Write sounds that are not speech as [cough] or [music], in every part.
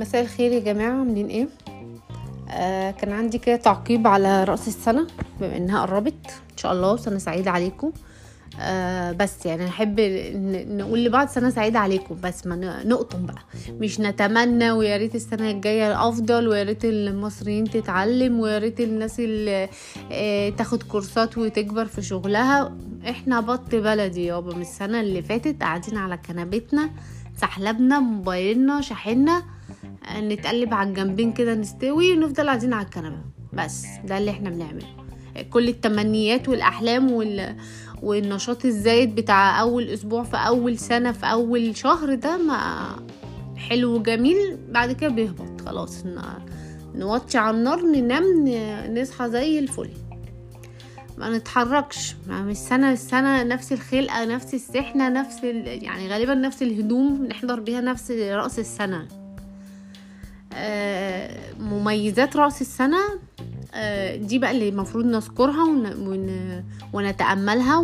مساء الخير يا جماعة عاملين إيه؟ آه كان عندي كده تعقيب على رأس السنة بما إنها قربت. إن شاء الله سنة سعيدة عليكم. آه بس يعني نحب نقول لبعض سنة سعيدة عليكم بس ما نقطم بقى. مش نتمنى ويا ريت السنة الجاية أفضل ويا ريت المصريين تتعلم ويا ريت الناس اللي آه تاخد كورسات وتكبر في شغلها. إحنا بط بلدي يابا. من السنة اللي فاتت قاعدين على كنبتنا سحلبنا موبايلنا شاحنا نتقلب على الجنبين كده نستوي ونفضل قاعدين على الكنبة. بس ده اللي إحنا بنعمله. كل التمنيات والأحلام وال... والنشاط الزايد بتاع أول أسبوع في أول سنة في أول شهر ده ما حلو وجميل بعد كده بيهبط. خلاص. نوطي على النار ننام نصحى زي الفل. ما نتحركش. ما من السنة نفس الخلقة نفس السحنة نفس ال... يعني غالبا نفس الهدوم نحضر بيها نفس رأس السنة. مميزات رأس السنة آه، دي بقى اللي المفروض نذكرها ون... ون... ونتأملها.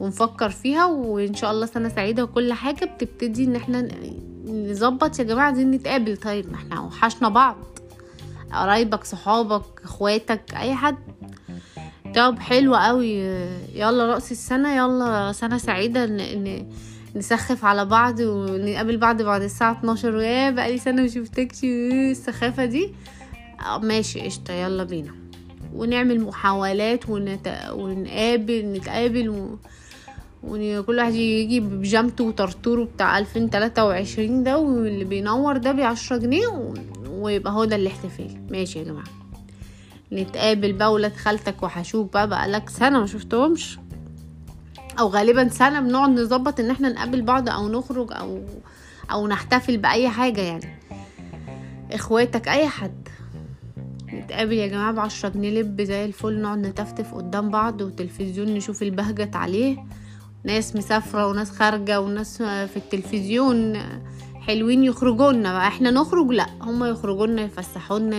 ونفكر فيها وإن شاء الله سنة سعيدة وكل حاجة بتبتدي إن إحنا نظبط يا جماعة عايزين نتقابل طيب ما إحنا وحشنا بعض قرايبك صحابك إخواتك أي حد طب حلو قوي يلا رأس السنة يلا سنة سعيدة. نسخف على بعض ونقابل بعض بعد الساعة 12 ويا بقالي سنة مشوفتكش السخافة دي. آه، ماشي قشطة يلا بينا. ونعمل محاولات ونت... ونقابل نتقابل و... وكل واحد يجي ببيجامته وطرطوره بتاع 2023 ده واللي بينور ده بعشرة جنيه و... ويبقى هو ده الاحتفال. ماشي يا جماعة. نتقابل بقى ولاد خالتك وحشوك بقى بقالك سنة ما شفتهمش. أو غالبا سنة بنقعد نظبط إن إحنا نقابل بعض أو نخرج أو أو نحتفل بأي حاجة يعني. إخواتك أي حد. نتقابل يا جماعة بعشرة جنيه لب زي الفل نقعد نتفتف قدام بعض وتلفزيون نشوف البهجت عليه. ناس مسافرة وناس خارجة وناس في التلفزيون حلوين يخرجونا بقى. إحنا نخرج؟ لأ هما يخرجونا يفسحونا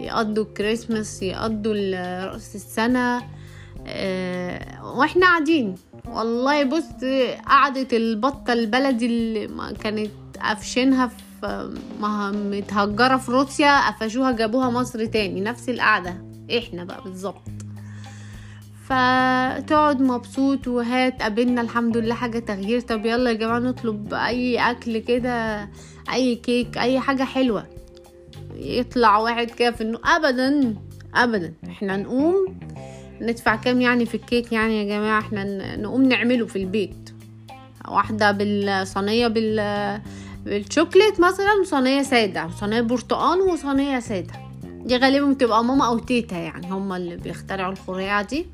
يقضوا الكريسماس يقضوا ال- رأس السنة. آه وإحنا قاعدين. والله بص قعدة البطة البلدي اللي كانت قافشينها في متهجرة في روسيا قفشوها جابوها مصر تاني نفس القعدة إحنا بقى بالظبط. فتقعد مبسوط وهات قابلنا الحمد لله حاجة تغيير. طب يلا يا جماعة نطلب أي أكل كده أي كيك أي حاجة حلوة. يطلع واحد كده في النو أبدا أبدا. إحنا نقوم ندفع كام يعني في الكيك يعني يا جماعة؟ إحنا نقوم نعمله في البيت. واحدة بالصينية بال بالشوكليت مثلا صينية سادة صينية برتقال وصينية سادة. دي غالبا بتبقى ماما أو تيتا يعني هما اللي بيخترعوا الخريعة دي.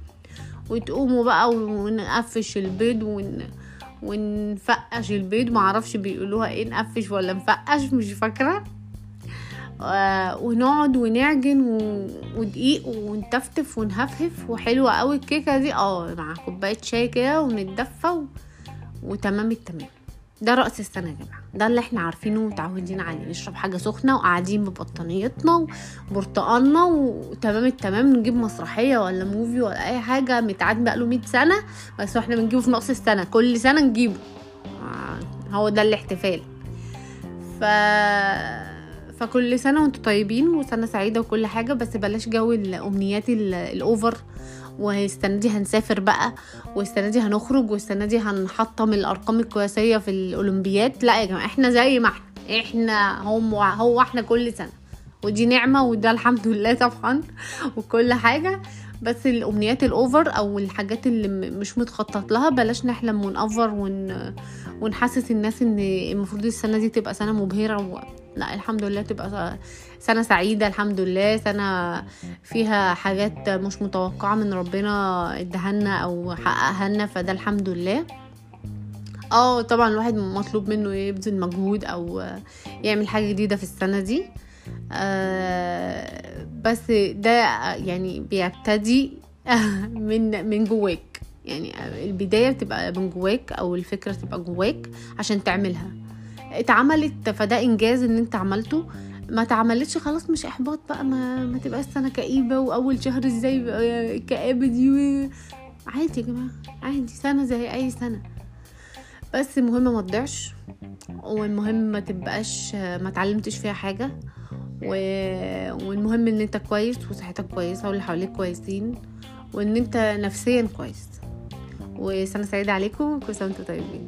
وتقوموا بقى ونقفش البيض ون... ونفقش البيض. معرفش بيقولوها إيه نقفش ولا نفقش مش فاكرة. آه، ونقعد ونعجن. ودقيق ونتفتف ونهفهف. وحلوة قوي الكيكة دي. آه مع كوباية شاي كده ونتدفى و... وتمام التمام. ده رأس السنة يا جماعة. ده اللي إحنا عارفينه ومتعودين عليه. نشرب حاجة سخنة وقاعدين ببطانيتنا وبرتقالنا وتمام التمام. نجيب مسرحية ولا موفي ولا أي حاجة. متعاد بقاله 100 سنة. بس إحنا بنجيبه في نص السنة. كل سنة نجيبه. آه، هو ده الاحتفال. ف فكل سنة وأنتم طيبين وسنة سعيدة وكل حاجة بس بلاش جو الأمنيات ال- الأوفر. والسنة دي هنسافر بقى والسنة دي هنخرج والسنة دي هنحطم الأرقام القياسية في الأولمبياد. لا يا جماعة إحنا زي ما إحنا إحنا هم هو إحنا كل سنة. ودي نعمة وده الحمد لله طبعا وكل حاجة. بس الأمنيات الأوفر أو الحاجات اللي مش متخطط لها بلاش نحلم ونأفر ون... ونحسس الناس إن المفروض السنة دي تبقى سنة مبهرة و... لأ الحمد لله تبقى سنة سعيدة الحمد لله. سنة فيها حاجات مش متوقعة من ربنا ادهنا أو حققها لنا فده الحمد لله. آه طبعا الواحد مطلوب منه يبذل مجهود أو يعمل حاجة جديدة في السنة دي. بس ده يعني بيبتدي [laughs] من من جواك. يعني البداية بتبقى من جواك أو الفكرة تبقى جواك عشان تعملها. اتعملت فده إنجاز إن أنت عملته. ما اتعملتش خلاص مش إحباط بقى ما, ما تبقاش سنة كئيبة وأول شهر إزاي الكآبه دي و... عادي يا جماعة عادي سنة زي أي سنة. بس المهم ما تضيعش والمهم ما تبقاش ما تعلمتش فيها حاجة. و... والمهم إن أنت كويس وصحتك كويسة واللي حواليك كويسين وإن أنت نفسيا كويس. وسنة سعيدة عليكم. وكل سنة وأنتم طيبين.